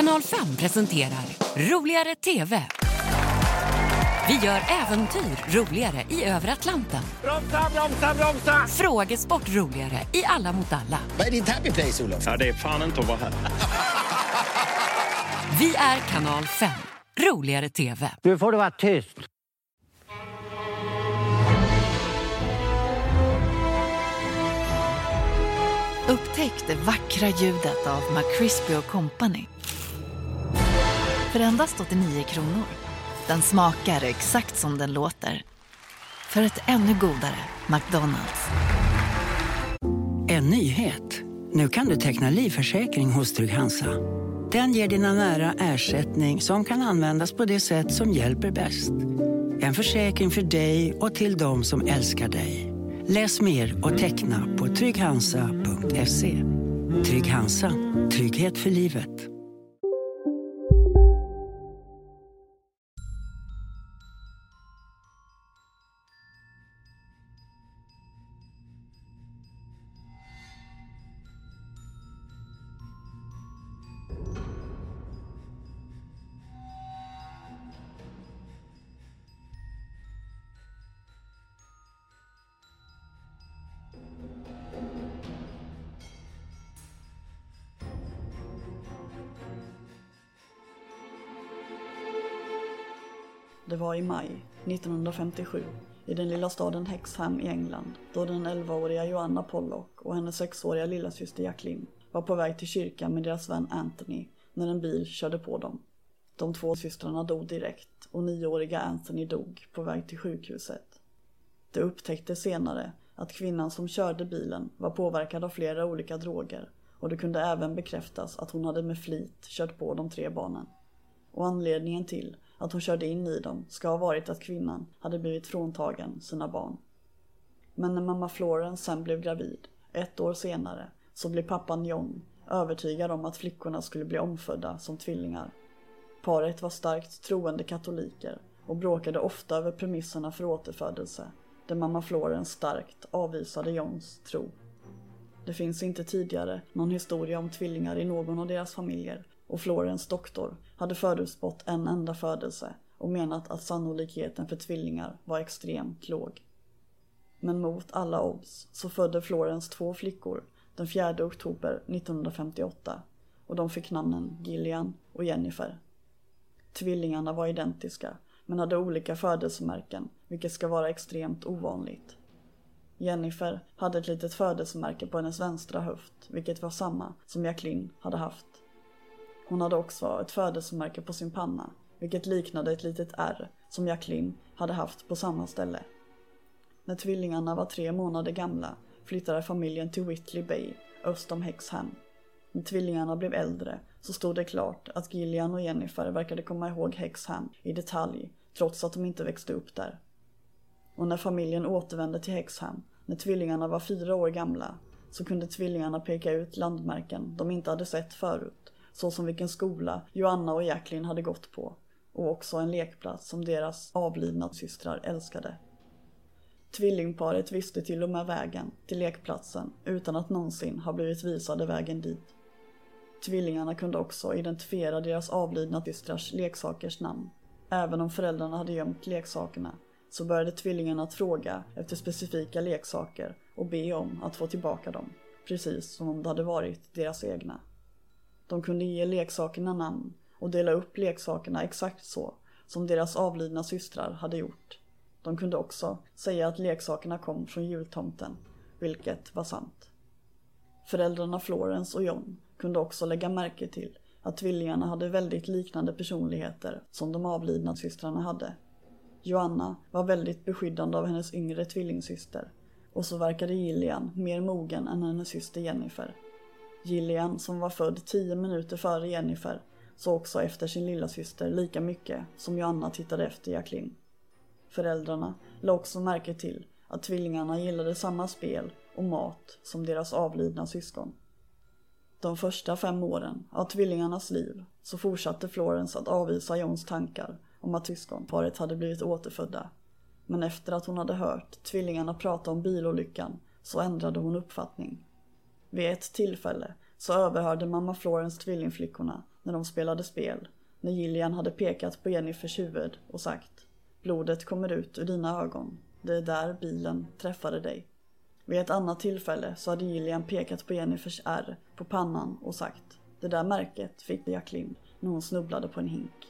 Kanal 5 presenterar Roligare TV. Vi gör äventyr roligare i över Atlanten. Bromsa, bromsa, bromsa! Frågesport roligare i Alla mot alla. Vad är din happy place, Olof? Ja, det är fan inte att vara här. Vi är Kanal 5. Roligare TV. Nu får du vara tyst. Upptäck det vackra ljudet av McCrispy Company. För endast 89 kronor. Den smakar exakt som den låter. För ett ännu godare McDonalds. En nyhet. Nu kan du teckna livförsäkring hos Trygg-Hansa. Den ger dina nära ersättning som kan användas på det sätt som hjälper bäst. En försäkring för dig och till de som älskar dig. Läs mer och teckna på trygghansa.se. Trygg Hansa. Trygghet för livet. Det var i maj 1957 i den lilla staden Hexham i England då den 11-åriga Joanna Pollock och hennes 6-åriga lillasyster Jacqueline var på väg till kyrkan med deras vän Anthony när en bil körde på dem. De två systrarna dog direkt och nioåriga Anthony dog på väg till sjukhuset. Det upptäcktes senare att kvinnan som körde bilen var påverkad av flera olika droger och det kunde även bekräftas att hon hade med flit kört på de tre barnen. Och anledningen till att hon körde in i dem ska ha varit att kvinnan hade blivit fråntagen sina barn. Men när mamma Florence sen blev gravid, ett år senare, så blev pappan John övertygad om att flickorna skulle bli omfödda som tvillingar. Paret var starkt troende katoliker och bråkade ofta över premisserna för återfödelse, där mamma Florence starkt avvisade Johns tro. Det finns inte tidigare någon historia om tvillingar i någon av deras familjer och Florence doktor hade förutspått en enda födelse och menat att sannolikheten för tvillingar var extremt låg. Men mot alla odds så födde Florence två flickor den 4 oktober 1958 och de fick namnen Gillian och Jennifer. Tvillingarna var identiska men hade olika födelsemärken vilket ska vara extremt ovanligt. Jennifer hade ett litet födelsemärke på hennes vänstra höft vilket var samma som Jacqueline hade haft. Hon hade också ett födelsemärke på sin panna, vilket liknade ett litet R som Jacqueline hade haft på samma ställe. När tvillingarna var tre månader gamla flyttade familjen till Whitley Bay, öst om Hexham. När tvillingarna blev äldre så stod det klart att Gillian och Jennifer verkade komma ihåg Hexham i detalj, trots att de inte växte upp där. Och när familjen återvände till Hexham, när tvillingarna var fyra år gamla, så kunde tvillingarna peka ut landmärken de inte hade sett förut såsom vilken skola Joanna och Jacqueline hade gått på och också en lekplats som deras avlidna systrar älskade. Tvillingparet visste till och med vägen till lekplatsen utan att någonsin ha blivit visade vägen dit. Tvillingarna kunde också identifiera deras avlidna systrars leksakers namn. Även om föräldrarna hade gömt leksakerna så började tvillingarna att fråga efter specifika leksaker och be om att få tillbaka dem, precis som om det hade varit deras egna. De kunde ge leksakerna namn och dela upp leksakerna exakt så som deras avlidna systrar hade gjort. De kunde också säga att leksakerna kom från jultomten, vilket var sant. Föräldrarna Florence och John kunde också lägga märke till att tvillingarna hade väldigt liknande personligheter som de avlidna systrarna hade. Joanna var väldigt beskyddande av hennes yngre tvillingsyster och så verkade Gillian mer mogen än hennes syster Jennifer. Gillian, som var född tio minuter före Jennifer, såg också efter sin lilla syster lika mycket som Joanna tittade efter Jacqueline. Föräldrarna lade också märke till att tvillingarna gillade samma spel och mat som deras avlidna syskon. De första fem åren av tvillingarnas liv så fortsatte Florence att avvisa Johns tankar om att syskonparet hade blivit återfödda. Men efter att hon hade hört tvillingarna prata om bilolyckan så ändrade hon uppfattning. Vid ett tillfälle så överhörde mamma Florence tvillingflickorna när de spelade spel, när Gillian hade pekat på Jennifers huvud och sagt Blodet kommer ut ur dina ögon. Det är där bilen träffade dig. Vid ett annat tillfälle så hade Gillian pekat på Jennifers ärr på pannan och sagt Det där märket fick Jacqueline när hon snubblade på en hink.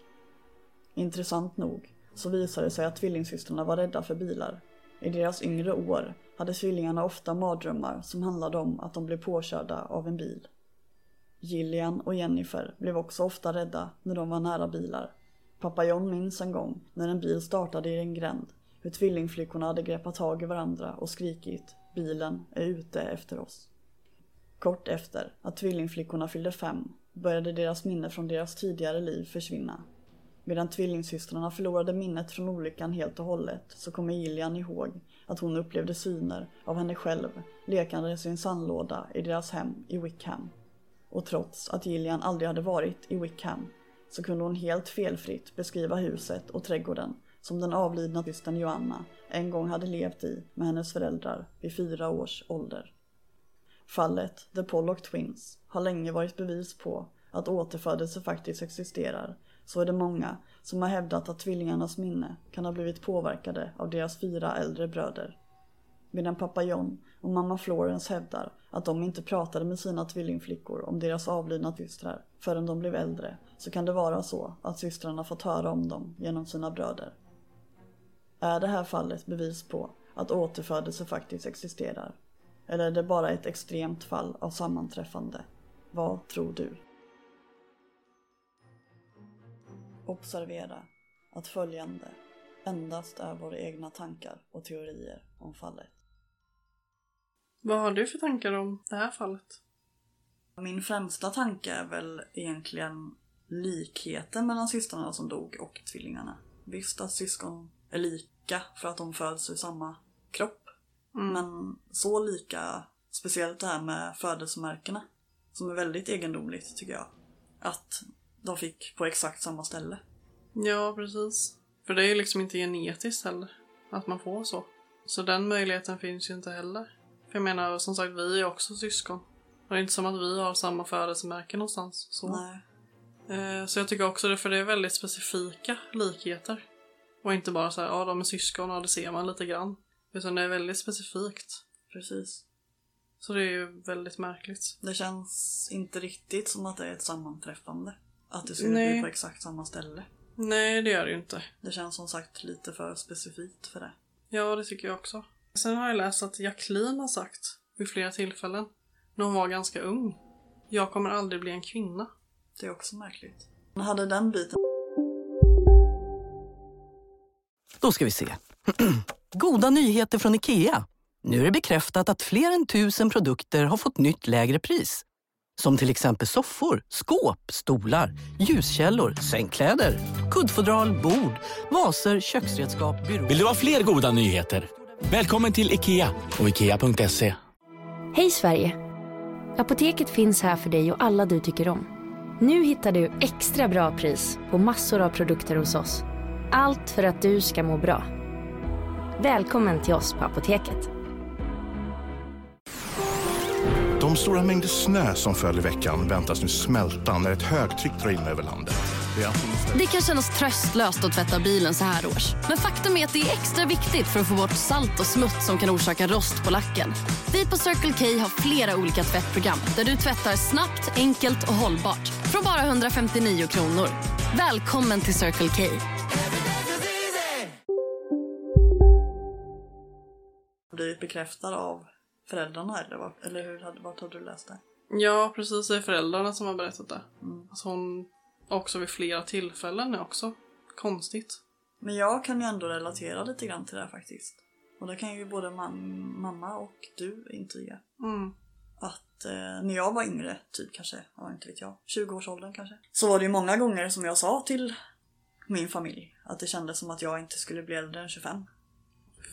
Intressant nog så visade det sig att tvillingsystrarna var rädda för bilar. I deras yngre år hade tvillingarna ofta mardrömmar som handlade om att de blev påkörda av en bil. Gillian och Jennifer blev också ofta rädda när de var nära bilar. Pappa John minns en gång när en bil startade i en gränd hur tvillingflickorna hade greppat tag i varandra och skrikit bilen är ute efter oss. Kort efter att tvillingflickorna fyllde fem började deras minne från deras tidigare liv försvinna. Medan tvillingsystrarna förlorade minnet från olyckan helt och hållet så kommer Gillian ihåg att hon upplevde syner av henne själv lekandes i en sandlåda i deras hem i Wickham. Och trots att Gillian aldrig hade varit i Wickham så kunde hon helt felfritt beskriva huset och trädgården som den avlidna systern Joanna en gång hade levt i med hennes föräldrar vid fyra års ålder. Fallet The Pollock Twins har länge varit bevis på att återfödelse faktiskt existerar så är det många som har hävdat att tvillingarnas minne kan ha blivit påverkade av deras fyra äldre bröder. Medan pappa John och mamma Florence hävdar att de inte pratade med sina tvillingflickor om deras avlidna systrar förrän de blev äldre så kan det vara så att systrarna fått höra om dem genom sina bröder. Är det här fallet bevis på att återfödelse faktiskt existerar? Eller är det bara ett extremt fall av sammanträffande? Vad tror du? Observera att följande endast är våra egna tankar och teorier om fallet. Vad har du för tankar om det här fallet? Min främsta tanke är väl egentligen likheten mellan systrarna som dog och tvillingarna. Visst att syskon är lika för att de föds ur samma kropp. Mm. Men så lika, speciellt det här med födelsemärkena, som är väldigt egendomligt tycker jag. Att de fick på exakt samma ställe. Ja, precis. För det är ju liksom inte genetiskt heller, att man får så. Så den möjligheten finns ju inte heller. För jag menar, som sagt, vi är också syskon. Och det är inte som att vi har samma födelsemärke någonstans. Så. Nej. Eh, så jag tycker också det, för det är väldigt specifika likheter. Och inte bara så här, ja de är syskon och det ser man lite grann. Utan det är väldigt specifikt. Precis. Så det är ju väldigt märkligt. Det känns inte riktigt som att det är ett sammanträffande. Att det skulle Nej. bli på exakt samma ställe. Nej, det gör det ju inte. Det känns som sagt lite för specifikt för det. Ja, det tycker jag också. Sen har jag läst att Jacqueline har sagt vid flera tillfällen, när hon var ganska ung, jag kommer aldrig bli en kvinna. Det är också märkligt. Men hade den biten Då ska vi se. Goda nyheter från IKEA. Nu är det bekräftat att fler än tusen produkter har fått nytt lägre pris. Som till exempel soffor, skåp, stolar, ljuskällor, sängkläder, kuddfodral, bord, vaser, köksredskap, byråer... Vill du ha fler goda nyheter? Välkommen till IKEA och IKEA.se. Hej Sverige! Apoteket finns här för dig och alla du tycker om. Nu hittar du extra bra pris på massor av produkter hos oss. Allt för att du ska må bra. Välkommen till oss på Apoteket. De stora mängder snö som föll i veckan väntas nu smälta när ett högtryck drar in över landet. Det är Det kan kännas tröstlöst att tvätta bilen så här års. Men faktum är att det är extra viktigt för att få bort salt och smuts som kan orsaka rost på lacken. Vi på Circle K har flera olika tvättprogram där du tvättar snabbt, enkelt och hållbart. Från bara 159 kronor. Välkommen till Circle K. blivit bekräftad av föräldrarna eller, vad, eller hur, hade- vart hade du läst det? Ja, precis. Det är föräldrarna som har berättat det. Alltså hon också vid flera tillfällen är också konstigt. Men jag kan ju ändå relatera lite grann till det här faktiskt. Och det kan ju både mam- mamma och du intyga. Mm. Att eh, när jag var yngre, typ kanske, ja inte vet jag, 20-årsåldern kanske. Så var det ju många gånger som jag sa till min familj att det kändes som att jag inte skulle bli äldre än 25.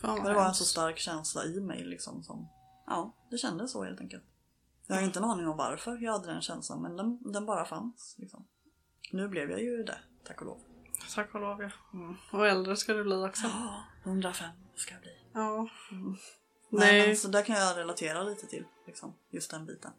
Fan det var en så stark känsla i mig liksom som, ja, det kändes så helt enkelt. Jag har inte en aning om varför jag hade den känslan men den, den bara fanns liksom. Nu blev jag ju det, tack och lov. Tack och lov ja. Och äldre ska du bli också. Ja, 105 ska jag bli. Ja. Nej. Nej. Men, så där kan jag relatera lite till, liksom, just den biten.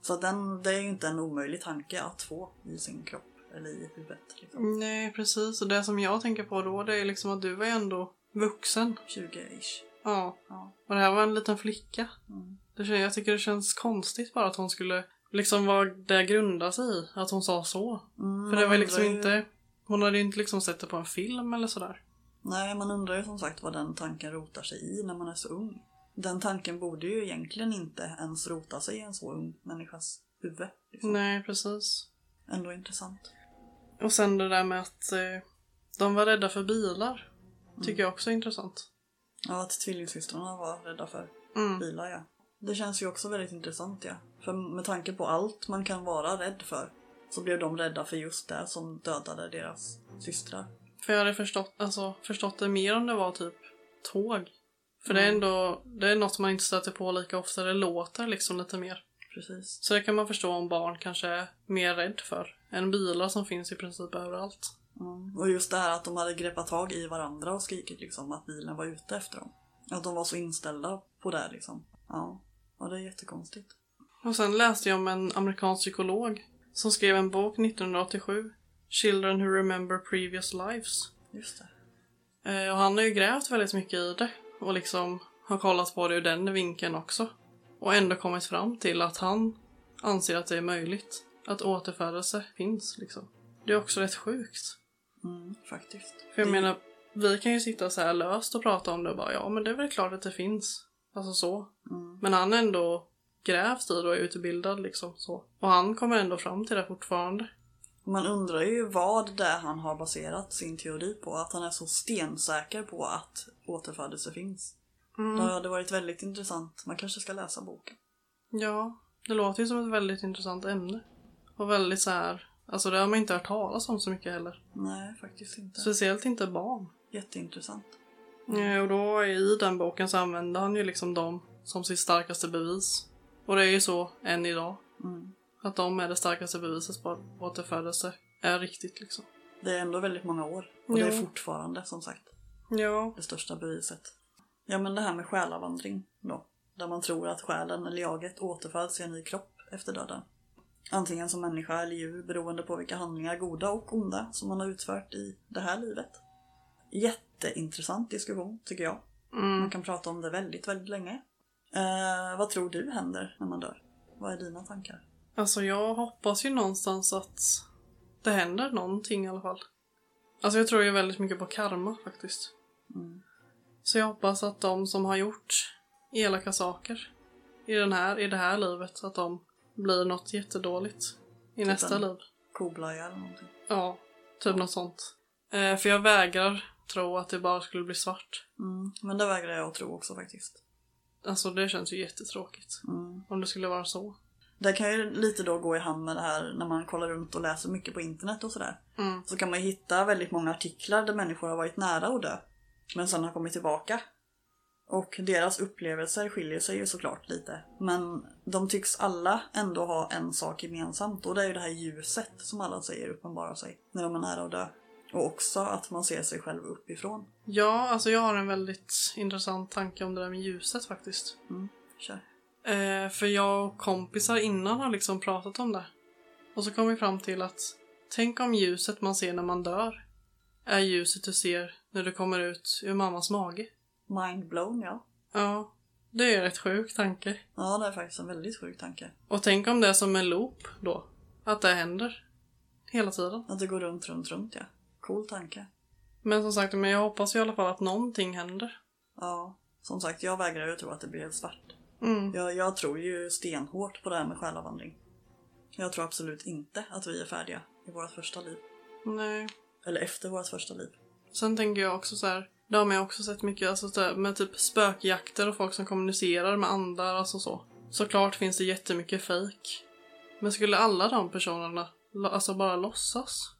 Så den, det är ju inte en omöjlig tanke att få i sin kropp eller i huvudet. Liksom. Nej, precis. Och det som jag tänker på då, det är liksom att du var ju ändå vuxen. 20-ish. Ja. Ja. Och det här var en liten flicka. Mm. Jag tycker det känns konstigt bara att hon skulle, liksom vad det grundar sig i, att hon sa så. Mm, För det var liksom ju- inte, hon hade ju inte liksom sett det på en film eller sådär. Nej, man undrar ju som sagt vad den tanken rotar sig i när man är så ung. Den tanken borde ju egentligen inte ens rota sig i en så ung människas huvud. Liksom. Nej, precis. Ändå intressant. Och sen det där med att eh, de var rädda för bilar. Tycker jag också är intressant. Ja, att tvillingsystrarna var rädda för Mm. bilar, ja. Det känns ju också väldigt intressant, ja. För med tanke på allt man kan vara rädd för så blev de rädda för just det som dödade deras systrar. För jag hade förstått, alltså, förstått det mer om det var typ tåg. För det är ändå, det är något man inte stöter på lika ofta, det låter liksom lite mer. Precis. Så det kan man förstå om barn kanske är mer rädd för än bilar som finns i princip överallt. Mm. Och just det här att de hade greppat tag i varandra och skrikit liksom att bilen var ute efter dem. Att de var så inställda på det liksom. Ja, ja det är jättekonstigt. Och sen läste jag om en amerikansk psykolog som skrev en bok 1987, Children Who Remember Previous Lives. Just det. Eh, och han har ju grävt väldigt mycket i det och liksom har kollat på det ur den vinkeln också. Och ändå kommit fram till att han anser att det är möjligt. Att återfödelse finns liksom. Det är också rätt sjukt. Mm, faktiskt. För jag menar, vi kan ju sitta så här löst och prata om det och bara ja men det är väl klart att det finns. Alltså så. Mm. Men han ändå grävt i det och är utbildad liksom så. Och han kommer ändå fram till det fortfarande. Man undrar ju vad det är han har baserat sin teori på. Att han är så stensäker på att återfödelse finns. Mm. Det hade varit väldigt intressant. Man kanske ska läsa boken. Ja, det låter ju som ett väldigt intressant ämne. Och väldigt så här, alltså det har man inte hört talas om så mycket heller. Nej, faktiskt inte. Speciellt inte barn. Jätteintressant. Eh, Och då i den boken så använder han ju liksom dem som sitt starkaste bevis. Och det är ju så än idag. Mm. Att de är det starkaste beviset på att återfödelse är riktigt liksom. Det är ändå väldigt många år. Och det Ja. är fortfarande, som sagt, Ja. det största beviset. Ja, men det här med själavandring då. Där man tror att själen eller jaget återföds i en ny kropp efter döden. Antingen som människa eller djur beroende på vilka handlingar, goda och onda, som man har utfört i det här livet. Jätteintressant diskussion, tycker jag. Mm. Man kan prata om det väldigt, väldigt länge. Eh, vad tror du händer när man dör? Vad är dina tankar? Alltså jag hoppas ju någonstans att det händer någonting i alla fall. Alltså jag tror ju väldigt mycket på karma faktiskt. Mm. Så jag hoppas att de som har gjort elaka saker i, den här, i det här livet, att de blir något jättedåligt i nästa en liv. Koblaja eller någonting. Ja, typ något sånt. Eh, för jag vägrar tro att det bara skulle bli svart. Mm. Men det vägrar jag att tro också faktiskt. Alltså det känns ju jättetråkigt. Mm. Om det skulle vara så. Det kan ju lite då gå i hand med det här när man kollar runt och läser mycket på internet och sådär. Mm. Så kan man ju hitta väldigt många artiklar där människor har varit nära att dö. Men sen har kommit tillbaka. Och deras upplevelser skiljer sig ju såklart lite. Men de tycks alla ändå ha en sak gemensamt. Och det är ju det här ljuset som alla säger uppenbarar sig när de är nära att dö. Och också att man ser sig själv uppifrån. Ja, alltså jag har en väldigt intressant tanke om det där med ljuset faktiskt. Mm, kör. Eh, för jag och kompisar innan har liksom pratat om det. Och så kom vi fram till att tänk om ljuset man ser när man dör är ljuset du ser när du kommer ut ur mammas mage. Mind blown, ja. Ja, det är en rätt sjuk tanke. Ja, det är faktiskt en väldigt sjuk tanke. Och tänk om det är som en loop då. Att det händer. Hela tiden. Att det går runt, runt, runt, ja. Cool tanke. Men som sagt, men jag hoppas i alla fall att någonting händer. Ja, som sagt, jag vägrar ju tro att det blir helt svart. Mm. Jag, jag tror ju stenhårt på det här med själavandring. Jag tror absolut inte att vi är färdiga i vårt första liv. Nej. Eller efter vårt första liv. Sen tänker jag också så här. Det har man ju också sett mycket alltså med typ spökjakter och folk som kommunicerar med andar, alltså så. Såklart finns det jättemycket fejk. Men skulle alla de personerna alltså bara låtsas?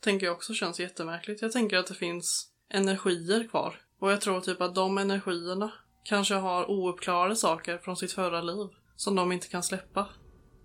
Tänker jag också känns jättemärkligt. Jag tänker att det finns energier kvar. Och jag tror typ att de energierna kanske har ouppklarade saker från sitt förra liv som de inte kan släppa.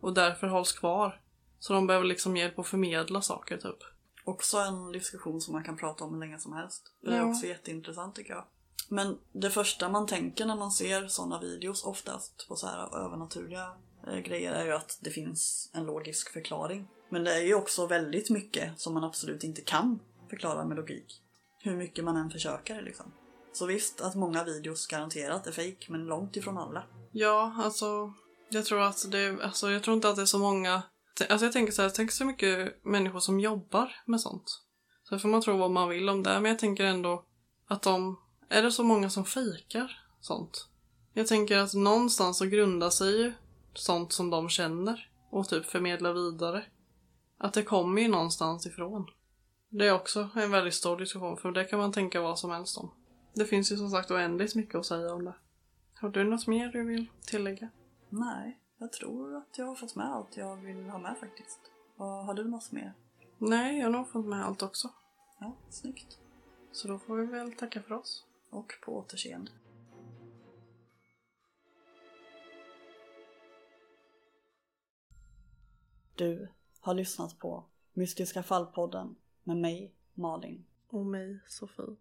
Och därför hålls kvar. Så de behöver liksom hjälp att förmedla saker typ. Också en diskussion som man kan prata om hur länge som helst. Det är också jätteintressant tycker jag. Men det första man tänker när man ser sådana videos oftast på så här övernaturliga eh, grejer är ju att det finns en logisk förklaring. Men det är ju också väldigt mycket som man absolut inte kan förklara med logik. Hur mycket man än försöker liksom. Så visst att många videos garanterat är fake men långt ifrån alla. Ja, alltså jag tror att det, alltså jag tror inte att det är så många, alltså jag tänker så här, tänk så mycket människor som jobbar med sånt. Så får man tro vad man vill om det, men jag tänker ändå att de, är det så många som fejkar sånt? Jag tänker att någonstans så grundar sig ju sånt som de känner och typ förmedlar vidare. Att det kommer ju någonstans ifrån. Det är också en väldigt stor diskussion för det kan man tänka vad som helst om. Det finns ju som sagt oändligt mycket att säga om det. Har du något mer du vill tillägga? Nej, jag tror att jag har fått med allt jag vill ha med faktiskt. Och har du något mer? Nej, jag har nog fått med allt också. Ja, snyggt. Så då får vi väl tacka för oss. Och på återseende. Du har lyssnat på Mystiska fallpodden med mig, Malin. Och mig, Sofie.